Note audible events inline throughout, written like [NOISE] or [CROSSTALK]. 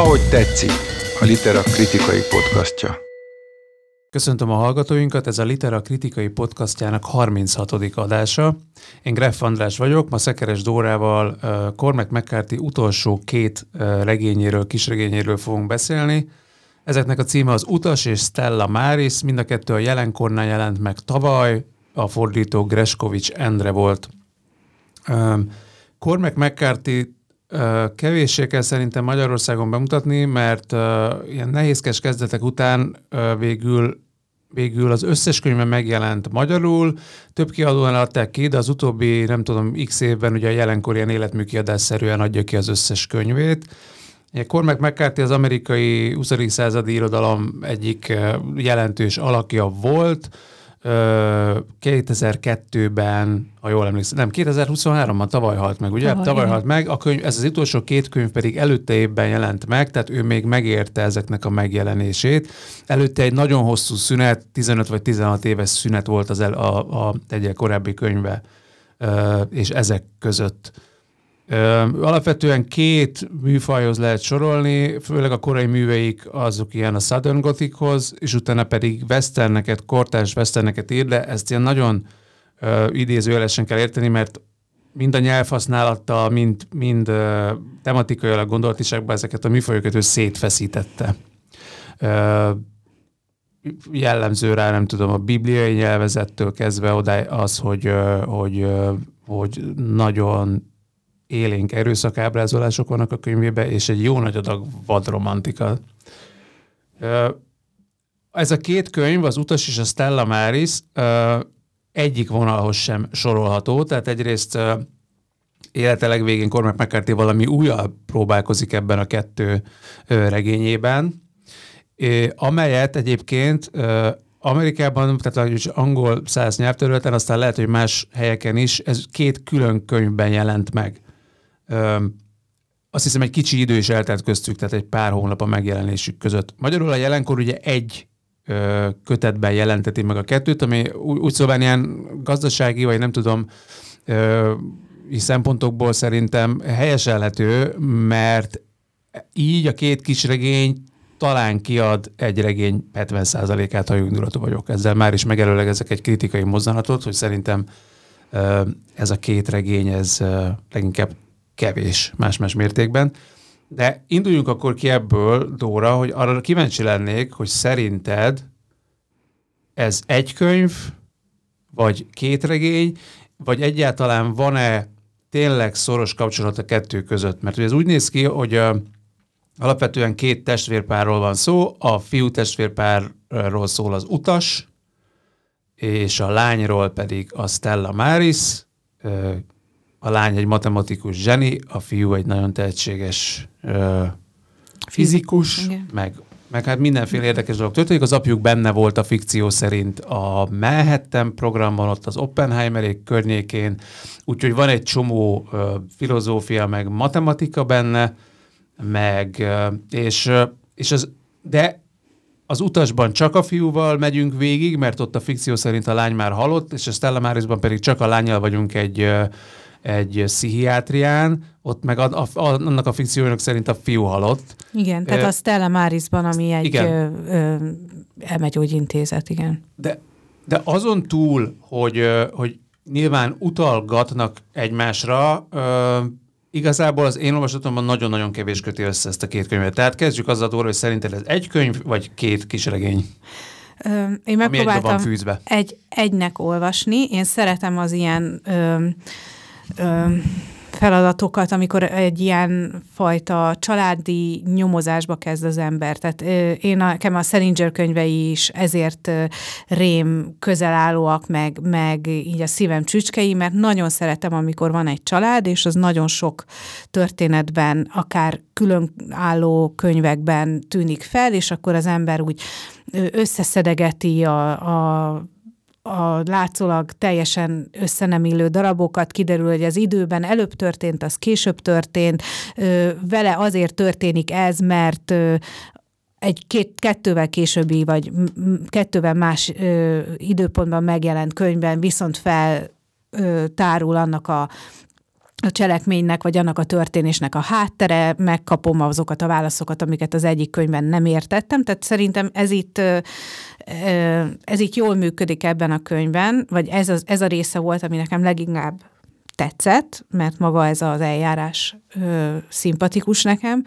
Ahogy tetszik, a Litera kritikai podcastja. Köszöntöm a hallgatóinkat, ez a Litera kritikai podcastjának 36. adása. Én Greff András vagyok, ma Szekeres Dórával Cormac McCarthy utolsó két regényéről, kisregényéről fogunk beszélni. Ezeknek a címe az Utas és Stella Maris, mind a kettő a jelenkornál jelent meg tavaly, a fordító Greskovics Endre volt. Cormac McCarthy Kevéssé kell szerintem Magyarországon bemutatni, mert ilyen nehézkes kezdetek után végül végül az összes könyve megjelent magyarul, több kiadóan adták ki, de az utóbbi, nem tudom, x évben ugye a jelenkor ilyen életműkiadásszerűen adja ki az összes könyvét. Cormac McCarthy az amerikai 20. századi irodalom egyik jelentős alakja volt, 2002-ben, ha jól emlékszem, nem, 2023-ban tavaly halt meg, ugye? Tavaly, tavaly halt meg, a könyv, ez az utolsó két könyv pedig előtte évben jelent meg, tehát ő még megérte ezeknek a megjelenését. Előtte egy nagyon hosszú szünet, 15 vagy 16 éves szünet volt az el, a, a egyik korábbi könyve, és ezek között Alapvetően két műfajhoz lehet sorolni, főleg a korai műveik azok ilyen a Southern Gothichoz, és utána pedig westerneket, kortárs westerneket ír, de ezt ilyen nagyon uh, idézőjelesen kell érteni, mert mind a nyelvhasználattal, mind, mind uh, tematikailag gondolatiságban ezeket a műfajokat ő szétfeszítette. Uh, jellemző rá, nem tudom, a bibliai nyelvezettől kezdve oda az, hogy, hogy, hogy nagyon élénk erőszakábrázolások vannak a könyvében, és egy jó nagy adag vadromantika. Ez a két könyv, az Utas és a Stella Maris egyik vonalhoz sem sorolható, tehát egyrészt élete legvégén Cormac McCarthy valami újabb próbálkozik ebben a kettő regényében, amelyet egyébként Amerikában, tehát az angol száz nyelvterületen, aztán lehet, hogy más helyeken is, ez két külön könyvben jelent meg. Azt hiszem egy kicsi idő is eltelt köztük, tehát egy pár hónap a megjelenésük között. Magyarul a jelenkor ugye egy kötetben jelenteti meg a kettőt, ami úgy szóval ilyen gazdasági, vagy nem tudom, szempontokból szerintem helyeselhető, mert így a két kis regény talán kiad egy regény 70%-át, ha indulatú vagyok. Ezzel már is megelőlegezek egy kritikai mozzanatot, hogy szerintem ez a két regény, ez leginkább kevés más-más mértékben. De induljunk akkor ki ebből, Dóra, hogy arra kíváncsi lennék, hogy szerinted ez egy könyv, vagy két regény, vagy egyáltalán van-e tényleg szoros kapcsolat a kettő között? Mert ez úgy néz ki, hogy uh, alapvetően két testvérpárról van szó, a fiú testvérpárról szól az utas, és a lányról pedig a Stella Maris, a lány egy matematikus zseni, a fiú egy nagyon tehetséges ö, fizikus, fizikus meg, meg hát mindenféle érdekes dolog történik. Az apjuk benne volt a fikció szerint a Manhattan programban, ott az Oppenheimerék környékén, úgyhogy van egy csomó ö, filozófia, meg matematika benne, meg, ö, és, ö, és az, de az utasban csak a fiúval megyünk végig, mert ott a fikció szerint a lány már halott, és a Stella Marisban pedig csak a lányjal vagyunk egy egy pszichiátrián, ott meg a, a, annak a fikciónak szerint a fiú halott. Igen, tehát a Stella Marisban, ami egy igen. Ö, ö, elmegyógyintézet, igen. De, de azon túl, hogy, hogy nyilván utalgatnak egymásra, ö, igazából az én olvasatomban nagyon-nagyon kevés köti össze ezt a két könyvet. Tehát kezdjük azzal, hogy szerinted ez egy könyv, vagy két kisregény? Ö, én megpróbáltam egy, egy egynek olvasni. Én szeretem az ilyen ö, feladatokat, amikor egy ilyen fajta családi nyomozásba kezd az ember. Tehát én nekem a Salinger könyvei is ezért rém közelállóak, meg, meg így a szívem csücskei, mert nagyon szeretem, amikor van egy család, és az nagyon sok történetben, akár különálló könyvekben tűnik fel, és akkor az ember úgy összeszedegeti a, a a látszólag teljesen össze nem illő darabokat, kiderül, hogy az időben előbb történt, az később történt, vele azért történik ez, mert egy két, kettővel későbbi, vagy kettővel más ö, időpontban megjelent könyvben viszont fel ö, tárul annak a a cselekménynek, vagy annak a történésnek a háttere, megkapom azokat a válaszokat, amiket az egyik könyvben nem értettem. Tehát szerintem ez itt, ez itt jól működik ebben a könyvben, vagy ez, az, ez a része volt, ami nekem leginkább tetszett, mert maga ez az eljárás ö, szimpatikus nekem.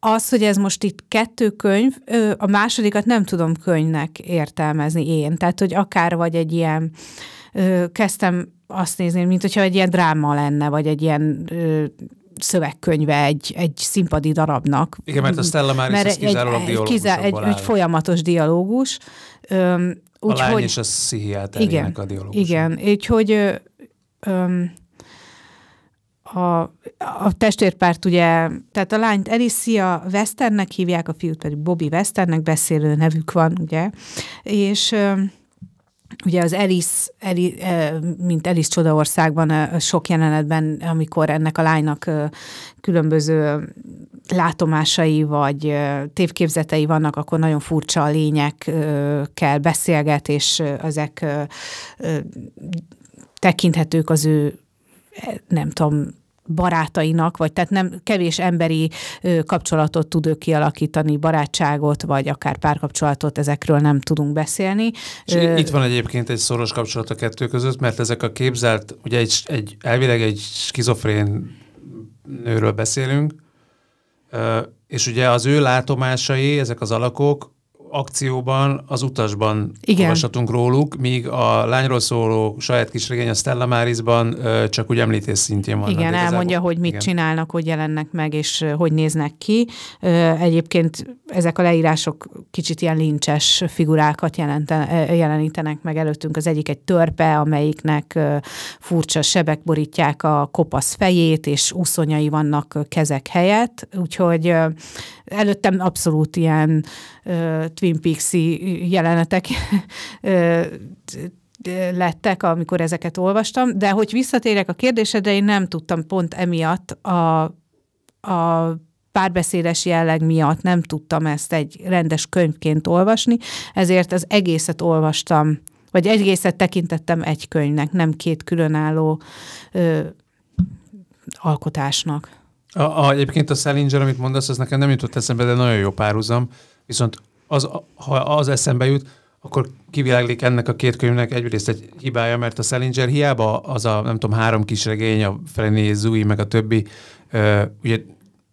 Az, hogy ez most itt kettő könyv, a másodikat nem tudom könyvnek értelmezni én. Tehát, hogy akár vagy egy ilyen, kezdtem azt nézni, mint hogyha egy ilyen dráma lenne, vagy egy ilyen ö, szövegkönyve egy, egy színpadi darabnak. Igen, mert a Stella már mert kizárólag egy, egy, egy, egy, folyamatos dialógus. Öm, úgy, a lány hogy, és a pszichiáter a dialógus. Igen, úgyhogy öm, a, a testvérpárt ugye, tehát a lányt Alicia Westernnek hívják, a fiút pedig Bobby Westernnek, beszélő nevük van, ugye, és öm, Ugye az Alice, Alice, mint Alice Csodaországban sok jelenetben, amikor ennek a lánynak különböző látomásai vagy tévképzetei vannak, akkor nagyon furcsa lényekkel beszélget, és ezek tekinthetők az ő nem tudom, barátainak, vagy tehát nem kevés emberi ö, kapcsolatot tud ő kialakítani, barátságot, vagy akár párkapcsolatot, ezekről nem tudunk beszélni. És ö, itt van egyébként egy szoros kapcsolat a kettő között, mert ezek a képzelt, ugye egy, egy elvileg egy skizofrén nőről beszélünk, ö, és ugye az ő látomásai, ezek az alakok akcióban, az utasban Igen. olvashatunk róluk, míg a lányról szóló saját kis regény a Stella Marisban csak úgy említés szintjén van. Igen, elmondja, hogy mit Igen. csinálnak, hogy jelennek meg, és hogy néznek ki. Egyébként ezek a leírások kicsit ilyen lincses figurákat jelenten, jelenítenek meg előttünk. Az egyik egy törpe, amelyiknek furcsa sebek borítják a kopasz fejét, és úszonyai vannak kezek helyett, úgyhogy előttem abszolút ilyen uh, Twin peaks jelenetek lettek, amikor ezeket olvastam, de hogy visszatérek a kérdésedre, én nem tudtam pont emiatt a, a párbeszédes jelleg miatt nem tudtam ezt egy rendes könyvként olvasni, ezért az egészet olvastam, vagy egészet tekintettem egy könyvnek, nem két különálló ö, alkotásnak. A, a, egyébként a Salinger, amit mondasz, az nekem nem jutott eszembe, de nagyon jó párhuzam. Viszont az, ha az eszembe jut, akkor kiviláglik ennek a két könyvnek egyrészt egy hibája, mert a Salinger hiába az a, nem tudom, három kis regény, a Frené, Zui, meg a többi, uh, ugye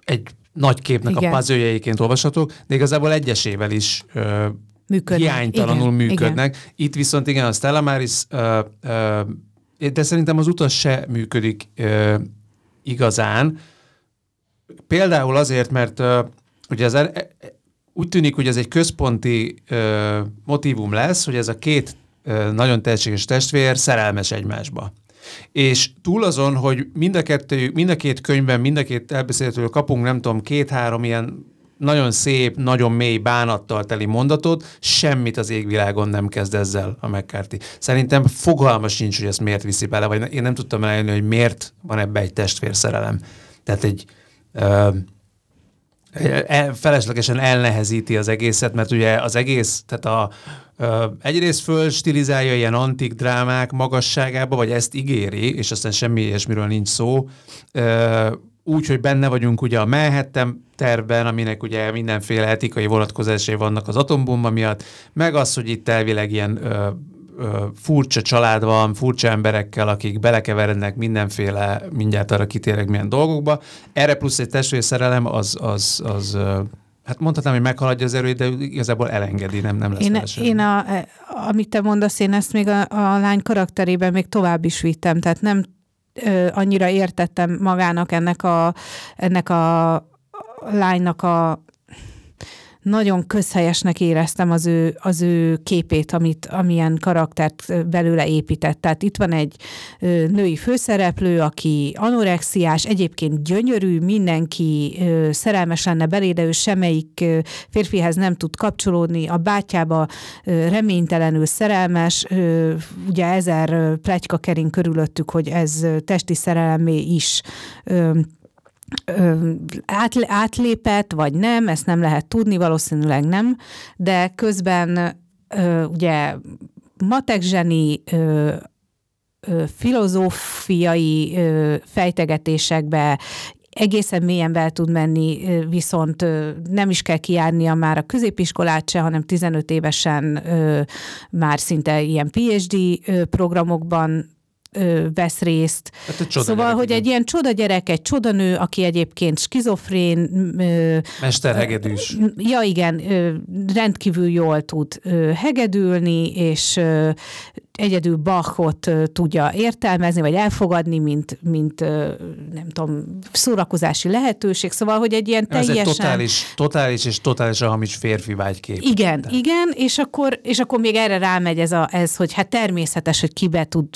egy nagy képnek Igen. a puzzle olvashatók, de igazából egyesével is uh, működnek. hiánytalanul igen, működnek. Igen. Itt viszont igen, a Stella Maris, uh, uh, de szerintem az utas se működik uh, igazán, Például azért, mert uh, ugye az, e, úgy tűnik, hogy ez egy központi uh, motivum lesz, hogy ez a két uh, nagyon tehetséges testvér szerelmes egymásba. És túl azon, hogy mind a, kettő, mind a két könyvben, mind a két elbeszélőtől kapunk, nem tudom, két-három ilyen nagyon szép, nagyon mély bánattal teli mondatot, semmit az égvilágon nem kezd ezzel a McCarthy. Szerintem fogalmas sincs, hogy ezt miért viszi bele, vagy én nem tudtam eljönni, hogy miért van ebbe egy testvérszerelem. Tehát egy, feleslegesen elnehezíti az egészet, mert ugye az egész, tehát a, egyrészt föl stilizálja ilyen antik drámák magasságába, vagy ezt ígéri, és aztán semmi ilyesmiről nincs szó, úgy, hogy benne vagyunk ugye a Manhattan tervben, aminek ugye mindenféle etikai vonatkozásai vannak az atombomba miatt, meg az, hogy itt elvileg ilyen furcsa család van, furcsa emberekkel, akik belekeverednek mindenféle, mindjárt arra kitérek milyen dolgokba. Erre plusz egy testvérszerelem az, az, az Hát mondhatnám, hogy meghaladja az erőt, de igazából elengedi, nem, nem lesz Én, én a, amit te mondasz, én ezt még a, a lány karakterében még tovább is vittem, tehát nem ö, annyira értettem magának ennek a, ennek a lánynak a nagyon közhelyesnek éreztem az ő, az ő képét, amit, amilyen karaktert belőle épített. Tehát itt van egy női főszereplő, aki anorexiás, egyébként gyönyörű, mindenki szerelmes lenne belé, de ő semmelyik férfihez nem tud kapcsolódni, a bátyába reménytelenül szerelmes, ugye ezer pletyka kering körülöttük, hogy ez testi szerelemé is átlépett, vagy nem, ezt nem lehet tudni, valószínűleg nem, de közben ugye matek zseni, filozófiai fejtegetésekbe egészen mélyen be tud menni, viszont nem is kell kiárnia már a középiskolát se, hanem 15 évesen már szinte ilyen PhD programokban ö, vesz részt. Hát egy szóval, hogy egy ilyen csoda gyerek, egy csoda nő, aki egyébként skizofrén. Ö, Mesterhegedűs. Ö, ja, igen, ö, rendkívül jól tud ö, hegedülni, és ö, egyedül Bachot tudja értelmezni, vagy elfogadni, mint, mint nem tudom, szórakozási lehetőség. Szóval, hogy egy ilyen teljesen... Ez egy totális, totális és totálisan hamis férfi vágykép. Igen, De. igen, és akkor, és akkor még erre rámegy ez, a, ez, hogy hát természetes, hogy kibe tud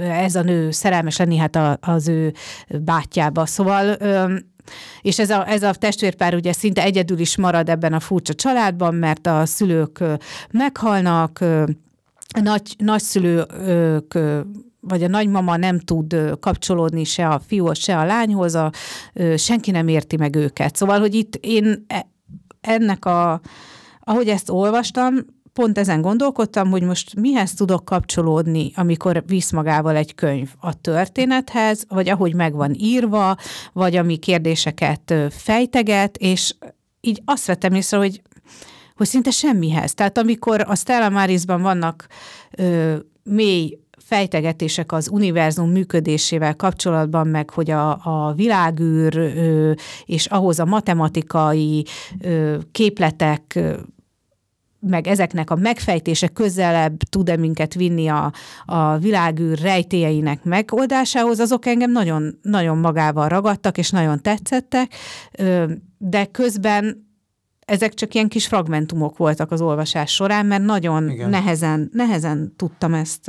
ez a nő szerelmes lenni, hát az ő bátyjába. Szóval és ez a, ez a testvérpár ugye szinte egyedül is marad ebben a furcsa családban, mert a szülők meghalnak, nagy, nagyszülők vagy a nagymama nem tud kapcsolódni se a fiúhoz, se a lányhoz, a, senki nem érti meg őket. Szóval, hogy itt én e, ennek a, ahogy ezt olvastam, pont ezen gondolkodtam, hogy most mihez tudok kapcsolódni, amikor visz magával egy könyv a történethez, vagy ahogy meg van írva, vagy ami kérdéseket fejteget, és így azt vettem észre, hogy hogy szinte semmihez. Tehát amikor a Stella Marisban vannak ö, mély fejtegetések az univerzum működésével kapcsolatban, meg hogy a, a világűr ö, és ahhoz a matematikai ö, képletek meg ezeknek a megfejtése közelebb tud-e minket vinni a, a világűr rejtélyeinek megoldásához, azok engem nagyon, nagyon magával ragadtak, és nagyon tetszettek, de közben ezek csak ilyen kis fragmentumok voltak az olvasás során, mert nagyon Igen. nehezen, nehezen tudtam ezt,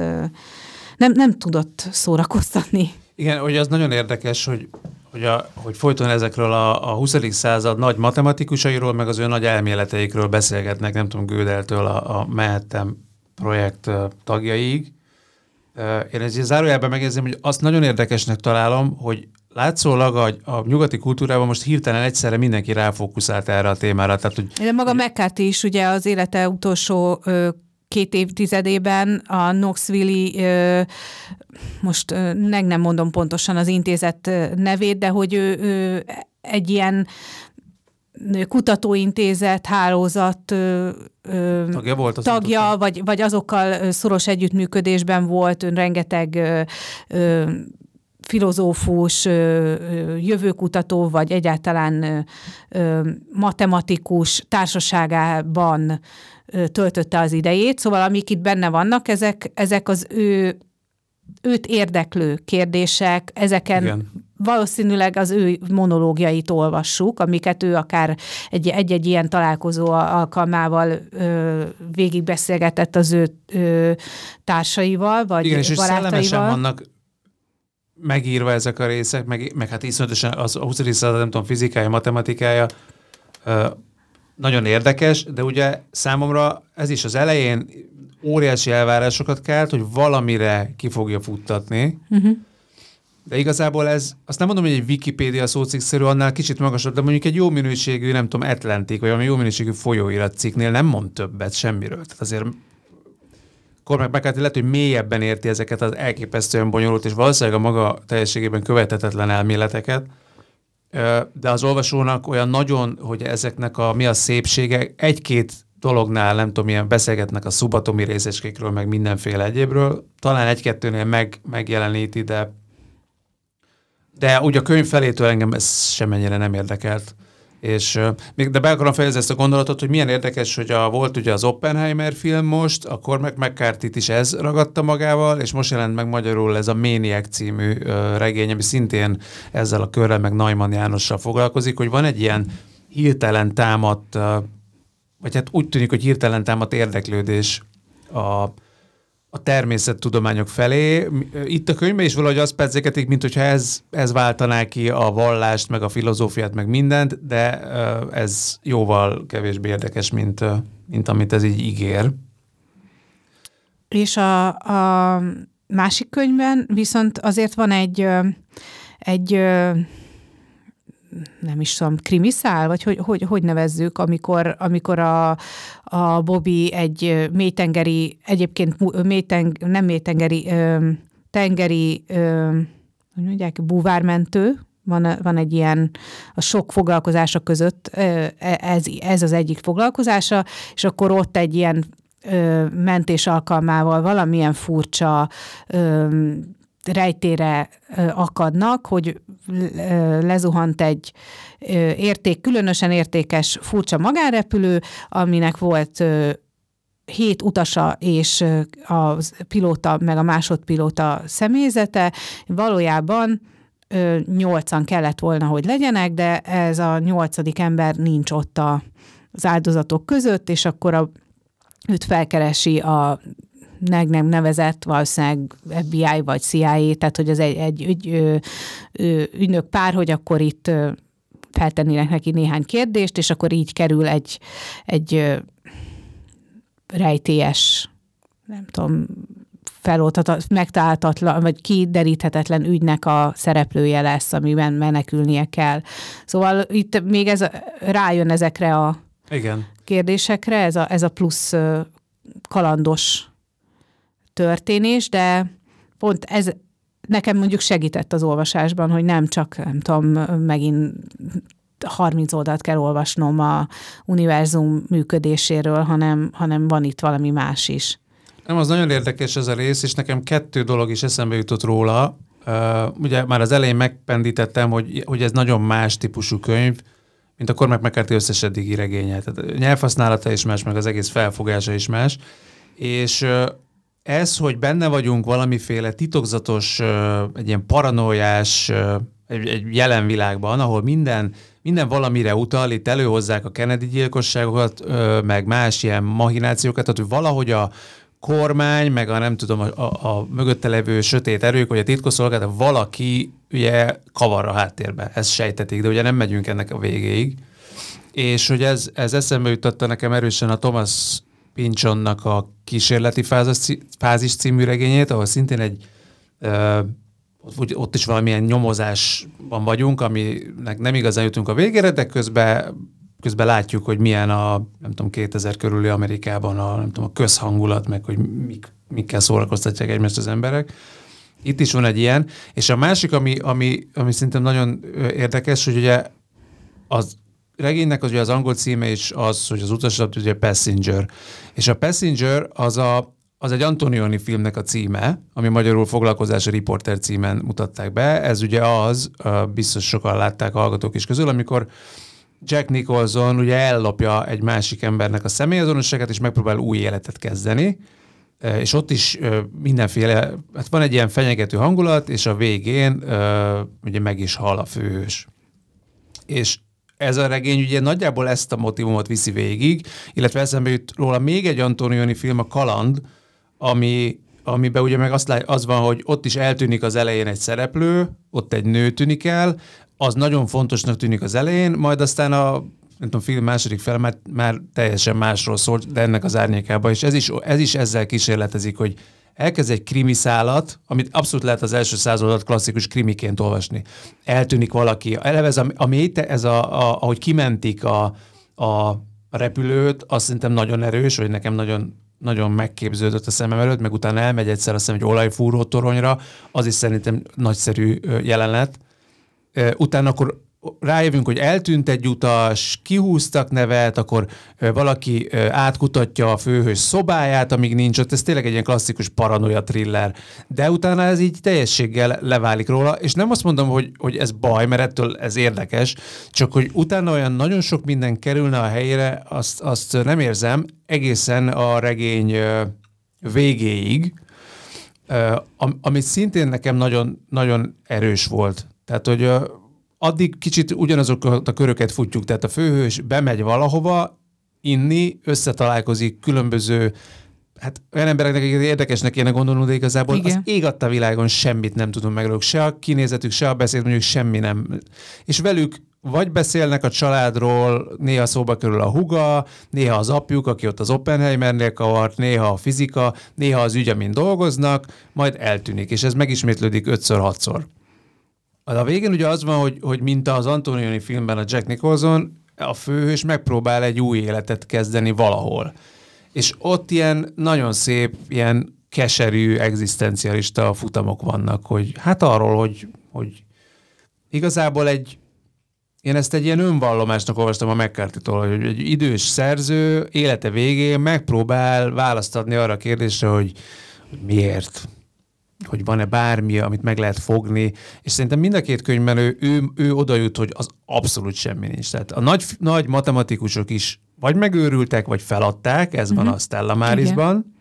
nem, nem tudott szórakoztatni. Igen, hogy az nagyon érdekes, hogy, hogy, a, hogy folyton ezekről a, a 20. század nagy matematikusairól, meg az ő nagy elméleteikről beszélgetnek, nem tudom, Gödeltől a, a Mehettem projekt tagjaiig. Én egy zárójelben megjegyzem, hogy azt nagyon érdekesnek találom, hogy látszólag a, a nyugati kultúrában most hirtelen egyszerre mindenki ráfókuszált erre a témára. Tehát, hogy, De maga McCarthy is ugye az élete utolsó ö, két évtizedében a Knoxville-i, most meg nem mondom pontosan az intézet nevét, de hogy ő, ő egy ilyen kutatóintézet, hálózat tagja, volt az tagja vagy, vagy azokkal szoros együttműködésben volt, ön rengeteg filozófus, jövőkutató, vagy egyáltalán matematikus társaságában töltötte az idejét. Szóval amik itt benne vannak, ezek, ezek az ő őt érdeklő kérdések, ezeken Igen. valószínűleg az ő monológiait olvassuk, amiket ő akár egy-egy ilyen találkozó alkalmával ö, végigbeszélgetett az ő ö, társaival, vagy Igen, és barátaival. vannak megírva ezek a részek, meg, meg hát iszonyatosan az a 20. század, nem tudom, fizikája, matematikája ö, nagyon érdekes, de ugye számomra ez is az elején óriási elvárásokat kelt, hogy valamire ki fogja futtatni, uh-huh. de igazából ez, azt nem mondom, hogy egy Wikipédia szócikkszerű, annál kicsit magasabb, de mondjuk egy jó minőségű, nem tudom, Atlantic, vagy valami jó minőségű folyóirat cikknél nem mond többet semmiről. Tehát azért Cormac McCarthy lehet, hogy mélyebben érti ezeket az elképesztően bonyolult és valószínűleg a maga teljességében követhetetlen elméleteket, de az olvasónak olyan nagyon, hogy ezeknek a mi a szépsége, egy-két dolognál, nem tudom, ilyen beszélgetnek a szubatomi részecskékről, meg mindenféle egyébről, talán egy-kettőnél meg, megjeleníti, de de úgy a könyv felétől engem ez semennyire nem érdekelt. És még de be akarom fejezni ezt a gondolatot, hogy milyen érdekes, hogy a, volt ugye az Oppenheimer film most, akkor meg mccarthy is ez ragadta magával, és most jelent meg magyarul ez a Maniac című regény, ami szintén ezzel a körrel, meg Neumann Jánossal foglalkozik, hogy van egy ilyen hirtelen támadt, vagy hát úgy tűnik, hogy hirtelen támadt érdeklődés a, a természettudományok felé. Itt a könyvben is valahogy azt pedzegetik, mint hogyha ez, ez váltaná ki a vallást, meg a filozófiát, meg mindent, de ez jóval kevésbé érdekes, mint, mint amit ez így ígér. És a, a másik könyvben viszont azért van egy, egy nem is tudom, krimiszál, vagy hogy, hogy, hogy nevezzük, amikor, amikor a, a Bobby egy mélytengeri, egyébként mélyteng, nem mélytengeri, tengeri, ö, hogy mondják, búvármentő, van, van egy ilyen a sok foglalkozása között, e, ez, ez az egyik foglalkozása, és akkor ott egy ilyen mentés alkalmával valamilyen furcsa rejtére akadnak, hogy lezuhant egy érték, különösen értékes furcsa magánrepülő, aminek volt hét utasa és a pilóta, meg a másodpilóta személyzete. Valójában nyolcan kellett volna, hogy legyenek, de ez a nyolcadik ember nincs ott az áldozatok között, és akkor a, őt felkeresi a meg nem nevezett valószínűleg FBI vagy CIA, tehát hogy az egy, egy ügy, ö, ö, ügynök pár, hogy akkor itt ö, feltennének neki néhány kérdést, és akkor így kerül egy, egy ö, rejtélyes, nem tudom, megtaláltatlan, vagy kideríthetetlen ügynek a szereplője lesz, amiben menekülnie kell. Szóval itt még ez rájön ezekre a Igen. kérdésekre, ez a, ez a plusz kalandos történés, de pont ez nekem mondjuk segített az olvasásban, hogy nem csak, nem tudom, megint 30 oldalt kell olvasnom a univerzum működéséről, hanem, hanem van itt valami más is. Nem, az nagyon érdekes ez a rész, és nekem kettő dolog is eszembe jutott róla. Uh, ugye már az elején megpendítettem, hogy, hogy ez nagyon más típusú könyv, mint a Cormac McCarthy összes eddigi regénye. Tehát nyelvhasználata is más, meg az egész felfogása is más. És uh, ez, hogy benne vagyunk valamiféle titokzatos, egy ilyen paranoiás, egy jelen világban, ahol minden, minden valamire utal, itt előhozzák a Kennedy gyilkosságokat, meg más ilyen mahinációkat, tehát hogy valahogy a, kormány, meg a nem tudom, a, a, a mögötte levő sötét erők, vagy a titkosszolgálat, valaki ugye kavar a háttérbe, ezt sejtetik, de ugye nem megyünk ennek a végéig. És hogy ez, ez eszembe jutotta nekem erősen a Thomas Pinchonnak a kísérleti fázis, fázis című regényét, ahol szintén egy ö, ott is valamilyen nyomozásban vagyunk, aminek nem igazán jutunk a végére, de közben közben látjuk, hogy milyen a, nem tudom, 2000 körüli Amerikában a, nem tudom, a közhangulat, meg hogy mik, mikkel szórakoztatják egymást az emberek. Itt is van egy ilyen. És a másik, ami, ami, ami szerintem nagyon érdekes, hogy ugye az regénynek az, ugye az angol címe is az, hogy az utasat ugye Passenger. És a Passenger az a, az egy Antonioni filmnek a címe, ami magyarul foglalkozási riporter címen mutatták be. Ez ugye az, biztos sokan látták a hallgatók is közül, amikor Jack Nicholson ugye ellopja egy másik embernek a személyazonosságát, és megpróbál új életet kezdeni, és ott is mindenféle, hát van egy ilyen fenyegető hangulat, és a végén ugye meg is hal a főhős. És ez a regény ugye nagyjából ezt a motivumot viszi végig, illetve eszembe jut róla még egy Antonioni film, a Kaland, ami, amiben ugye meg azt, az van, hogy ott is eltűnik az elején egy szereplő, ott egy nő tűnik el, az nagyon fontosnak tűnik az elején, majd aztán a nem tudom, film második fel már, már teljesen másról szólt, de ennek az árnyékában, és ez is, ez is ezzel kísérletezik, hogy elkezd egy krimiszálat, amit abszolút lehet az első századat klasszikus krimiként olvasni. Eltűnik valaki. Eleve ez a, a méte, ez a, a, ahogy kimentik a, a repülőt, azt szerintem nagyon erős, hogy nekem nagyon nagyon megképződött a szemem előtt, meg utána elmegy egyszer azt hiszem egy olajfúró toronyra, az is szerintem nagyszerű jelenet utána akkor rájövünk, hogy eltűnt egy utas, kihúztak nevet, akkor valaki átkutatja a főhős szobáját, amíg nincs ott, ez tényleg egy ilyen klasszikus paranoia thriller. De utána ez így teljességgel leválik róla, és nem azt mondom, hogy, hogy ez baj, mert ettől ez érdekes, csak hogy utána olyan nagyon sok minden kerülne a helyére, azt, azt nem érzem egészen a regény végéig, ami szintén nekem nagyon, nagyon erős volt. Tehát, hogy addig kicsit ugyanazokat a köröket futjuk, tehát a főhős bemegy valahova, inni, összetalálkozik különböző hát olyan embereknek, akik érdekesnek kéne gondolnunk, de igazából Igen. az ég adta világon semmit nem tudunk meg Se a kinézetük, se a beszéd, mondjuk semmi nem. És velük vagy beszélnek a családról, néha szóba kerül a huga, néha az apjuk, aki ott az Oppenheimernél kavart, néha a fizika, néha az ügy, amin dolgoznak, majd eltűnik, és ez megismétlődik ötször, hatszor. A végén ugye az van, hogy, hogy mint az Antonioni filmben a Jack Nicholson, a főhős megpróbál egy új életet kezdeni valahol. És ott ilyen nagyon szép, ilyen keserű, egzisztencialista futamok vannak, hogy hát arról, hogy, hogy igazából egy, én ezt egy ilyen önvallomásnak olvastam a mccarthy hogy egy idős szerző élete végén megpróbál választ adni arra a kérdésre, hogy, miért, hogy van-e bármi, amit meg lehet fogni, és szerintem mind a két könyvben ő, ő, ő oda jut, hogy az abszolút semmi nincs. Tehát a nagy, nagy matematikusok is vagy megőrültek, vagy feladták, ez uh-huh. van mhm. a Stella Marisban,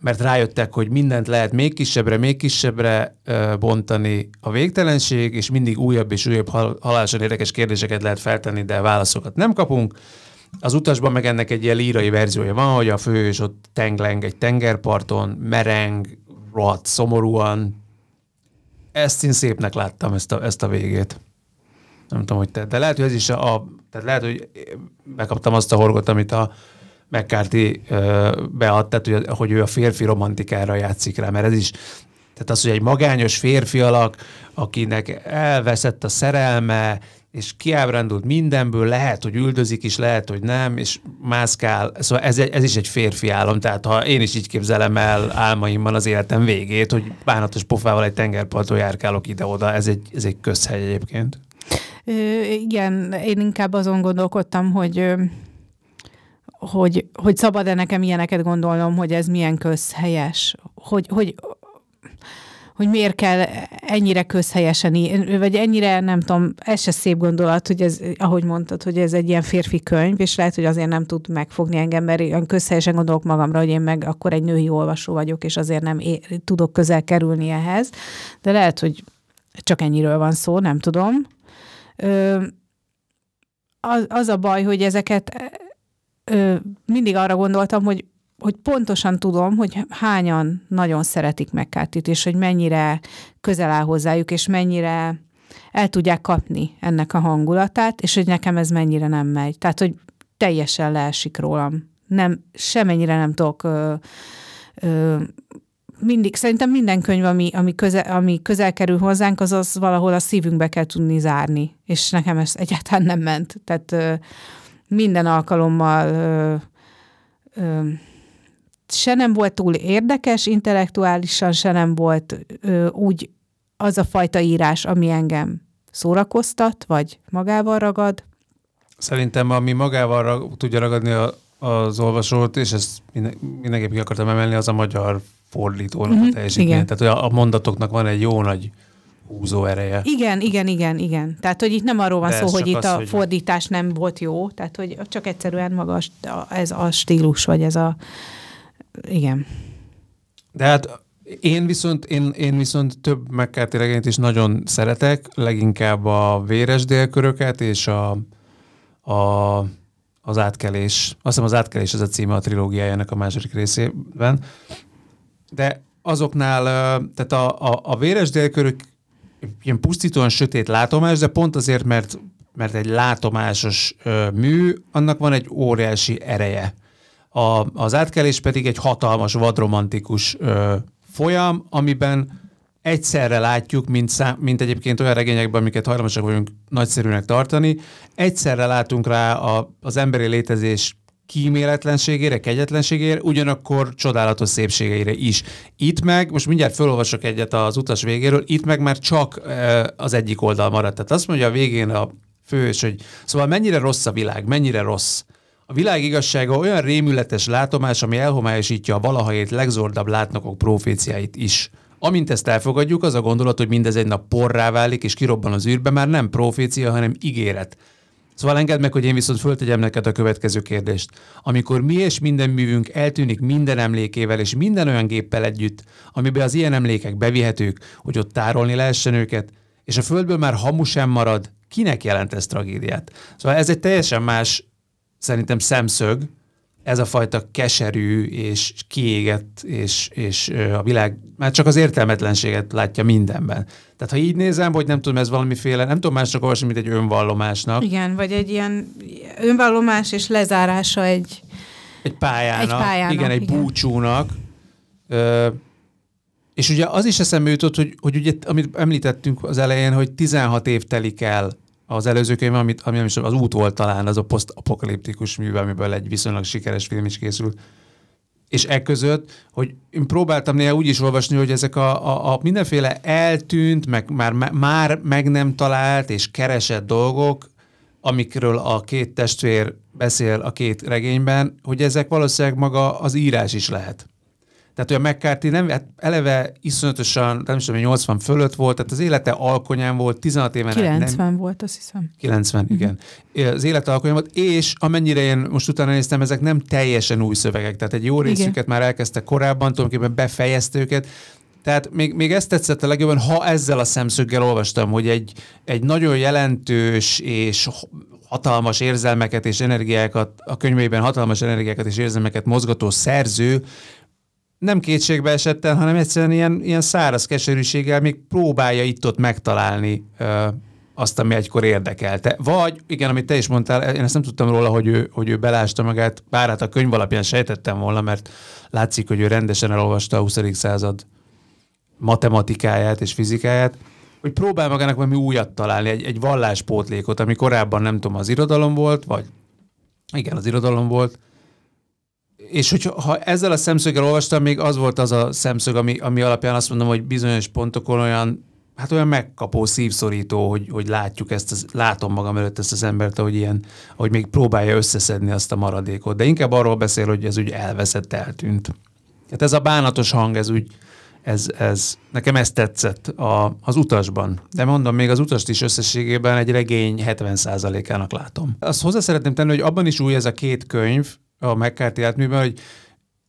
mert rájöttek, hogy mindent lehet még kisebbre, még kisebbre ö, bontani a végtelenség, és mindig újabb és újabb hal- halálosan érdekes kérdéseket lehet feltenni, de válaszokat nem kapunk. Az utasban meg ennek egy ilyen lírai verziója van, hogy a főhős ott tengleng egy tengerparton, mereng, rohadt szomorúan. Ezt én szépnek láttam, ezt a, ezt a végét. Nem tudom, hogy te, de lehet, hogy ez is a, tehát lehet, hogy megkaptam azt a horgot, amit a McCarthy bead, tehát hogy, hogy ő a férfi romantikára játszik rá, mert ez is, tehát az, hogy egy magányos férfi alak, akinek elveszett a szerelme, és kiábrándult mindenből, lehet, hogy üldözik is, lehet, hogy nem, és mászkál. Szóval ez, ez is egy férfi álom, tehát ha én is így képzelem el álmaimban az életem végét, hogy bánatos pofával egy tengerparton járkálok ide-oda, ez egy, ez egy közhely egyébként. Ö, igen, én inkább azon gondolkodtam, hogy hogy, hogy szabad-e nekem ilyeneket gondolnom, hogy ez milyen közhelyes, hogy, hogy, hogy miért kell ennyire közhelyesen, vagy ennyire, nem tudom, ez se szép gondolat, hogy ez, ahogy mondtad, hogy ez egy ilyen férfi könyv, és lehet, hogy azért nem tud megfogni engem, mert olyan közhelyesen gondolok magamra, hogy én meg akkor egy női olvasó vagyok, és azért nem é- tudok közel kerülni ehhez, de lehet, hogy csak ennyiről van szó, nem tudom. Ö, az, az a baj, hogy ezeket ö, mindig arra gondoltam, hogy hogy pontosan tudom, hogy hányan nagyon szeretik megkátit, és hogy mennyire közel áll hozzájuk, és mennyire el tudják kapni ennek a hangulatát, és hogy nekem ez mennyire nem megy. Tehát, hogy teljesen leesik rólam. Nem, semennyire nem tudok ö, ö, mindig, szerintem minden könyv, ami, ami, közel, ami közel kerül hozzánk, az az valahol a szívünkbe kell tudni zárni. És nekem ez egyáltalán nem ment. Tehát ö, minden alkalommal ö, ö, se nem volt túl érdekes intellektuálisan, se nem volt ö, úgy az a fajta írás, ami engem szórakoztat, vagy magával ragad. Szerintem, ami magával rag, tudja ragadni a, az olvasót, és ezt mindenképp akartam emelni, az a magyar fordítónak mm-hmm, a teljesítmény. Tehát, a, a mondatoknak van egy jó nagy húzó ereje. Igen, igen, igen, igen. Tehát, hogy itt nem arról van De szó, hogy itt az, a hogy... fordítás nem volt jó, tehát, hogy csak egyszerűen maga ez a stílus, vagy ez a... Igen. De hát én viszont, én, én viszont több McCarthy regényt is nagyon szeretek, leginkább a véres délköröket és a, a, az átkelés. Azt hiszem az átkelés ez a címe a trilógiájának a második részében. De azoknál, tehát a, a, a véres délkörök ilyen pusztítóan sötét látomás, de pont azért, mert, mert egy látomásos mű, annak van egy óriási ereje. A, az átkelés pedig egy hatalmas, vadromantikus ö, folyam, amiben egyszerre látjuk, mint, szám, mint egyébként olyan regényekben, amiket hajlamosak vagyunk nagyszerűnek tartani, egyszerre látunk rá a, az emberi létezés kíméletlenségére, kegyetlenségére, ugyanakkor csodálatos szépségeire is. Itt meg, most mindjárt felolvasok egyet az utas végéről, itt meg már csak az egyik oldal maradt. Tehát azt mondja a végén a fős, hogy szóval mennyire rossz a világ, mennyire rossz. A világ igazsága olyan rémületes látomás, ami elhomályosítja a valahaét legzordabb látnokok proféciáit is. Amint ezt elfogadjuk, az a gondolat, hogy mindez egy nap porrá válik és kirobban az űrbe, már nem profécia, hanem ígéret. Szóval engedd meg, hogy én viszont föltegyem neked a következő kérdést. Amikor mi és minden művünk eltűnik minden emlékével és minden olyan géppel együtt, amiben az ilyen emlékek bevihetők, hogy ott tárolni lehessen őket, és a földből már hamu sem marad, kinek jelent ez tragédiát? Szóval ez egy teljesen más, szerintem szemszög, ez a fajta keserű és kiégett, és, és a világ már csak az értelmetlenséget látja mindenben. Tehát ha így nézem, hogy nem tudom, ez valamiféle, nem tudom másnak olvasni, mint egy önvallomásnak. Igen, vagy egy ilyen önvallomás és lezárása egy... Egy pályának. Egy pályának igen, egy igen. búcsúnak. Ö, és ugye az is eszembe jutott, hogy, hogy ugye, amit említettünk az elején, hogy 16 év telik el az előző könyv, amit, ami is az út volt talán, az a posztapokaliptikus mű, amiből egy viszonylag sikeres film is készült. és e között, hogy én próbáltam néha úgy is olvasni, hogy ezek a, a, a mindenféle eltűnt, meg már, már meg nem talált és keresett dolgok, amikről a két testvér beszél a két regényben, hogy ezek valószínűleg maga az írás is lehet. Tehát, hogy a McCarthy nem, hát eleve iszonyatosan, nem is tudom, 80 fölött volt, tehát az élete alkonyán volt, 16 éven 90 nem, volt, azt hiszem. 90, uh-huh. igen. Az élete alkonyán volt, és amennyire én most utána néztem, ezek nem teljesen új szövegek, tehát egy jó részüket igen. már elkezdte korábban, tulajdonképpen befejezte őket, tehát még, még ezt tetszett a legjobban, ha ezzel a szemszöggel olvastam, hogy egy, egy nagyon jelentős és hatalmas érzelmeket és energiákat, a könyvében hatalmas energiákat és érzelmeket mozgató szerző nem kétségbe esetten, hanem egyszerűen ilyen, ilyen száraz keserűséggel még próbálja itt-ott megtalálni ö, azt, ami egykor érdekelte. Vagy, igen, amit te is mondtál, én ezt nem tudtam róla, hogy ő, hogy ő belásta magát, bár hát a könyv alapján sejtettem volna, mert látszik, hogy ő rendesen elolvasta a 20. század matematikáját és fizikáját, hogy próbál magának valami újat találni, egy, egy valláspótlékot, ami korábban nem tudom, az irodalom volt, vagy igen, az irodalom volt, és hogy ha ezzel a szemszöggel olvastam, még az volt az a szemszög, ami, ami alapján azt mondom, hogy bizonyos pontokon olyan, hát olyan megkapó, szívszorító, hogy, hogy látjuk ezt, az, látom magam előtt ezt az embert, ahogy ilyen, hogy még próbálja összeszedni azt a maradékot. De inkább arról beszél, hogy ez úgy elveszett, eltűnt. Hát ez a bánatos hang, ez úgy, ez, ez, nekem ez tetszett a, az utasban. De mondom, még az utast is összességében egy regény 70%-ának látom. Azt hozzá szeretném tenni, hogy abban is új ez a két könyv, a McCarthy átműben, hogy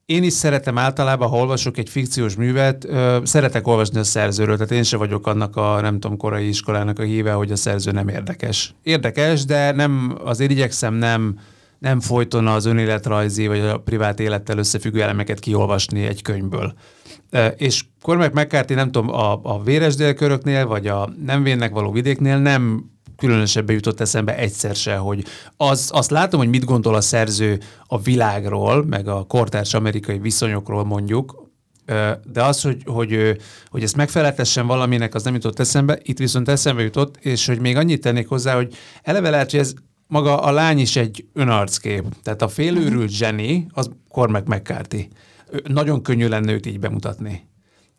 én is szeretem általában, ha olvasok egy fikciós művet, ö, szeretek olvasni a szerzőről, tehát én se vagyok annak a, nem tudom, korai iskolának a híve, hogy a szerző nem érdekes. Érdekes, de nem, azért igyekszem nem, nem folyton az önéletrajzi vagy a privát élettel összefüggő elemeket kiolvasni egy könyvből. És Cormac McCarthy, nem tudom, a, a véres délköröknél, vagy a nem vénnek való vidéknél nem különösebben jutott eszembe egyszer se, hogy az, azt látom, hogy mit gondol a szerző a világról, meg a kortárs amerikai viszonyokról mondjuk, de az, hogy, hogy, hogy ezt megfeleltessen valaminek, az nem jutott eszembe, itt viszont eszembe jutott, és hogy még annyit tennék hozzá, hogy eleve lehet, hogy ez maga a lány is egy önarckép. Tehát a félőrült zseni, az Cormac McCarthy. Nagyon könnyű lenne őt így bemutatni.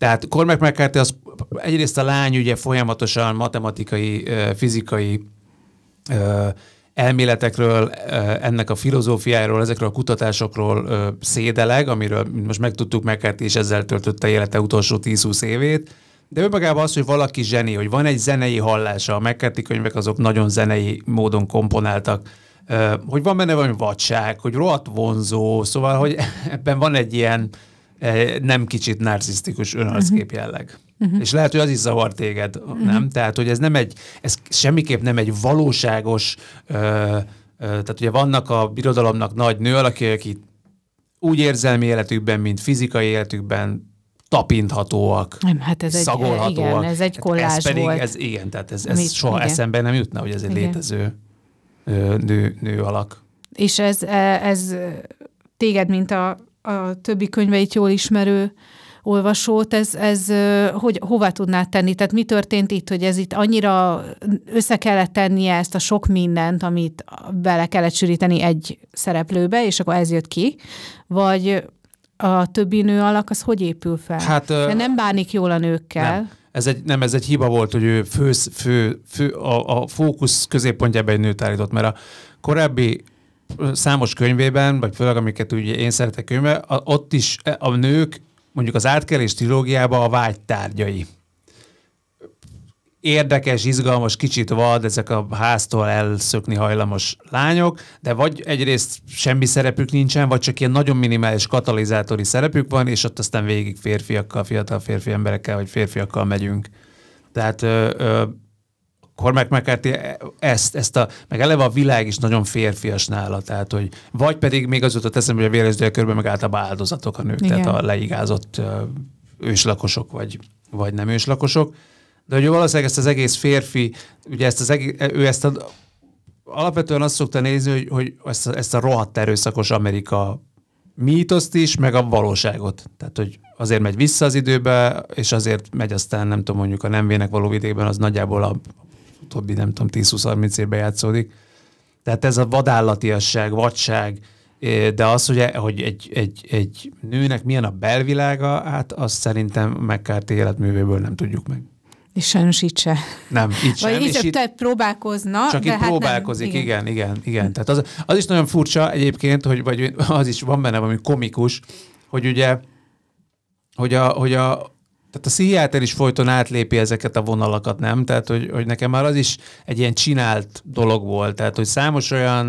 Tehát Cormac McCarthy az egyrészt a lány ugye folyamatosan matematikai, fizikai elméletekről, ennek a filozófiáról, ezekről a kutatásokról szédeleg, amiről most megtudtuk McCarthy, és ezzel töltötte élete utolsó 10-20 évét, de önmagában az, hogy valaki zseni, hogy van egy zenei hallása, a McCarthy könyvek azok nagyon zenei módon komponáltak, hogy van benne valami vadság, hogy rohadt vonzó, szóval, hogy [LAUGHS] ebben van egy ilyen nem kicsit narcisztikus önarckép uh-huh. jelleg. Uh-huh. És lehet, hogy az is zavar téged, uh-huh. nem? Tehát, hogy ez nem egy, ez semmiképp nem egy valóságos, ö, ö, tehát ugye vannak a birodalomnak nagy nő akik úgy érzelmi életükben, mint fizikai életükben tapinthatóak, nem, hát ez szagolhatóak. Egy, igen, ez egy kollázs ez pedig, volt. Ez, igen, tehát ez, ez soha igen. eszembe nem jutna, hogy ez egy igen. létező ö, nő, nő alak. És ez, e, ez téged, mint a a többi könyveit jól ismerő olvasót, ez, ez hogy, hová tudnád tenni? Tehát mi történt itt, hogy ez itt annyira össze kellett tennie ezt a sok mindent, amit bele kellett sűríteni egy szereplőbe, és akkor ez jött ki, vagy a többi nő alak, az hogy épül fel? Hát, De nem bánik jól a nőkkel. Nem. Ez egy, nem, ez egy hiba volt, hogy ő fő, fő, fő a, a fókusz középpontjában egy nőt állított, mert a korábbi számos könyvében, vagy főleg amiket ugye én szeretek könyvbe, ott is e, a nők mondjuk az átkelés trilógiában a vágytárgyai. Érdekes, izgalmas, kicsit vad, ezek a háztól elszökni hajlamos lányok, de vagy egyrészt semmi szerepük nincsen, vagy csak ilyen nagyon minimális katalizátori szerepük van, és ott aztán végig férfiakkal, fiatal férfi emberekkel, vagy férfiakkal megyünk. Tehát ö, ö, Cormac McCarthy ezt, ezt a, meg eleve a világ is nagyon férfias nála, tehát hogy vagy pedig még az jutott eszembe, hogy a véreszdél körben meg általában áldozatok a nők, Igen. tehát a leigázott őslakosok, vagy, vagy nem őslakosok. De hogy valószínűleg ezt az egész férfi, ugye ezt az egész, ő ezt a, alapvetően azt szokta nézni, hogy, hogy ezt, a, ezt a rohadt erőszakos Amerika mítoszt is, meg a valóságot. Tehát, hogy azért megy vissza az időbe, és azért megy aztán, nem tudom, mondjuk a nem vének való vidékben, az nagyjából a utóbbi, nem tudom, 10-20-30 évben játszódik. Tehát ez a vadállatiasság, vadság, de az, hogy, hogy egy, egy, egy nőnek milyen a belvilága, hát azt szerintem McCarthy életművéből nem tudjuk meg. És sajnos itt se. Nem, itt sem. Vagy itt, itt próbálkozna. Csak de itt hát próbálkozik, nem, igen, igen, igen. igen. Tehát az, az is nagyon furcsa egyébként, hogy vagy az is van benne valami komikus, hogy ugye, hogy a, hogy a, tehát a pszichiáter is folyton átlépi ezeket a vonalakat, nem? Tehát, hogy, hogy nekem már az is egy ilyen csinált dolog volt. Tehát, hogy számos olyan,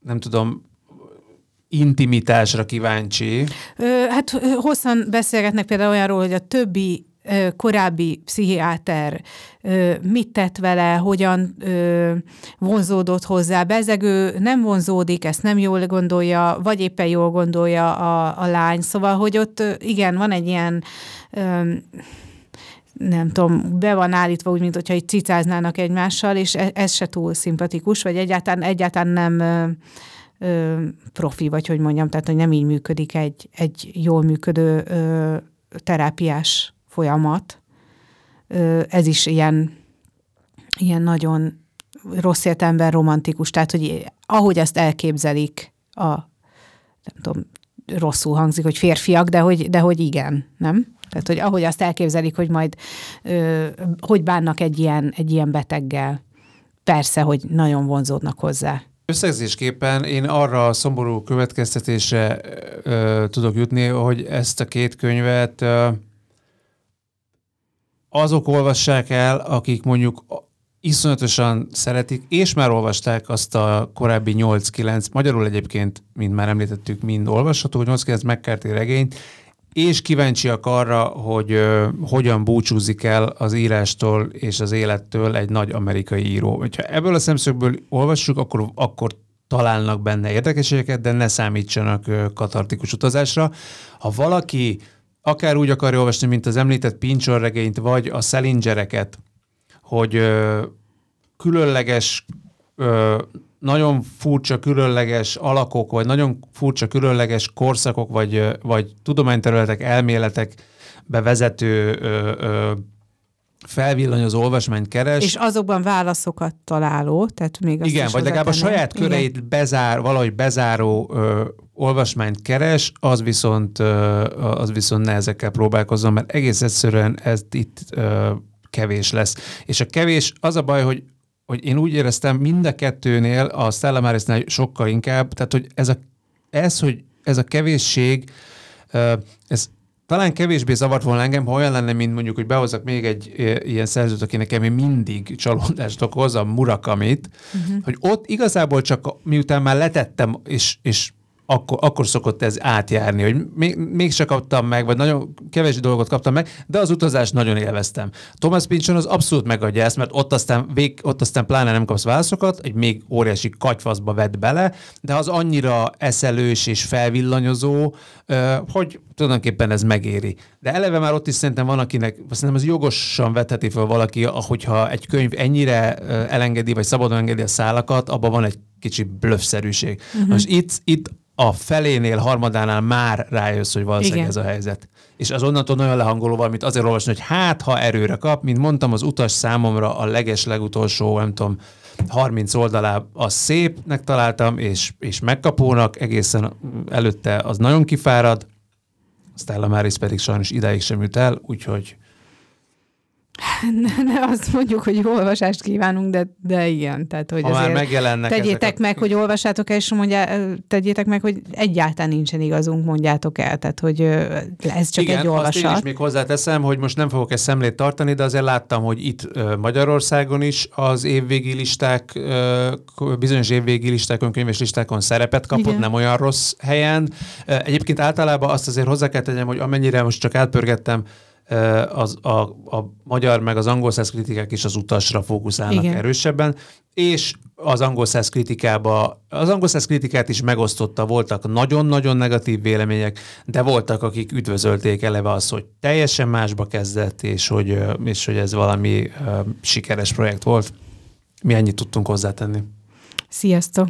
nem tudom, intimitásra kíváncsi. Hát hosszan beszélgetnek például olyanról, hogy a többi korábbi pszichiáter mit tett vele, hogyan vonzódott hozzá. Bezegő nem vonzódik, ezt nem jól gondolja, vagy éppen jól gondolja a, a lány. Szóval, hogy ott igen, van egy ilyen nem tudom, be van állítva úgy, mint hogyha itt cicáznának egymással, és ez, ez se túl szimpatikus, vagy egyáltalán, egyáltalán nem ö, profi, vagy hogy mondjam, tehát hogy nem így működik egy, egy jól működő ö, terápiás folyamat. Ez is ilyen, ilyen nagyon rossz értelemben romantikus, tehát hogy ahogy ezt elképzelik a, nem tudom, rosszul hangzik, hogy férfiak, de hogy, de hogy igen, nem? Tehát, hogy ahogy azt elképzelik, hogy majd ö, hogy bánnak egy ilyen, egy ilyen beteggel, persze, hogy nagyon vonzódnak hozzá. Összegzésképpen én arra a szomorú következtetésre ö, tudok jutni, hogy ezt a két könyvet ö, azok olvassák el, akik mondjuk iszonyatosan szeretik, és már olvasták azt a korábbi 8-9, magyarul egyébként, mint már említettük, mind olvasható, 8-9 McCarthy regényt, és kíváncsiak arra, hogy uh, hogyan búcsúzik el az írástól és az élettől egy nagy amerikai író. Ha ebből a szemszögből olvassuk, akkor, akkor találnak benne érdekességeket, de ne számítsanak uh, katartikus utazásra. Ha valaki akár úgy akarja olvasni, mint az említett Pincsor regényt, vagy a Szelingereket, hogy ö, különleges, ö, nagyon furcsa különleges alakok, vagy nagyon furcsa különleges korszakok, vagy, vagy tudományterületek, elméletek bevezető ö, ö, felvillanyozó olvasmányt keres. És azokban válaszokat találó, tehát még azt Igen, vagy legalább a saját köreit Igen. bezár, valahogy bezáró ö, olvasmányt keres, az viszont, az viszont ne ezekkel próbálkozom, mert egész egyszerűen ez itt kevés lesz. És a kevés, az a baj, hogy hogy én úgy éreztem mind a kettőnél, a Stella Marisnál sokkal inkább, tehát hogy ez, a, ez, hogy ez a kevésség, ez talán kevésbé zavart volna engem, ha olyan lenne, mint mondjuk, hogy behozzak még egy ilyen szerzőt, aki nekem mindig csalódást okoz, a Murakamit, uh-huh. hogy ott igazából csak miután már letettem, és, és akkor, akkor szokott ez átjárni, hogy még, mégse kaptam meg, vagy nagyon kevés dolgot kaptam meg, de az utazást nagyon élveztem. Thomas Pynchon az abszolút megadja ezt, mert ott aztán, vég, ott aztán pláne nem kapsz válaszokat, egy még óriási katyfaszba vett bele, de az annyira eszelős és felvillanyozó, hogy tulajdonképpen ez megéri. De eleve már ott is szerintem van, akinek szerintem ez jogosan vetheti fel valaki, ahogyha egy könyv ennyire elengedi, vagy szabadon engedi a szálakat, abban van egy kicsi blöffszerűség. Uh-huh. Most itt, itt a felénél, harmadánál már rájössz, hogy valószínűleg Igen. ez a helyzet. És az onnantól nagyon lehangoló valamit azért olvasni, hogy hát, ha erőre kap, mint mondtam, az utas számomra a leges legutolsó, nem tudom, 30 oldalá az szépnek találtam, és, és megkapónak, egészen előtte az nagyon kifárad, Stella Maris pedig sajnos idáig sem jut el, úgyhogy [LAUGHS] ne, ne azt mondjuk, hogy jó olvasást kívánunk, de, de igen. Tehát, hogy ha már megjelennek tegyétek meg, a... hogy olvassátok el, és mondja, tegyétek meg, hogy egyáltalán nincsen igazunk, mondjátok el. Tehát, hogy ez csak igen, egy olvasat. Azt én is még hozzáteszem, hogy most nem fogok ezt szemlét tartani, de azért láttam, hogy itt Magyarországon is az évvégi listák, bizonyos évvégi listákon, könyves listákon szerepet kapott, igen. nem olyan rossz helyen. Egyébként általában azt azért hozzá kell tegyem, hogy amennyire most csak átpörgettem, az, a, a magyar meg az angol száz kritikák is az utasra fókuszálnak Igen. erősebben, és az angol száz kritikába, az angol száz kritikát is megosztotta, voltak nagyon-nagyon negatív vélemények, de voltak, akik üdvözölték eleve azt, hogy teljesen másba kezdett, és hogy, és hogy ez valami sikeres projekt volt. Mi ennyit tudtunk hozzátenni. Sziasztok!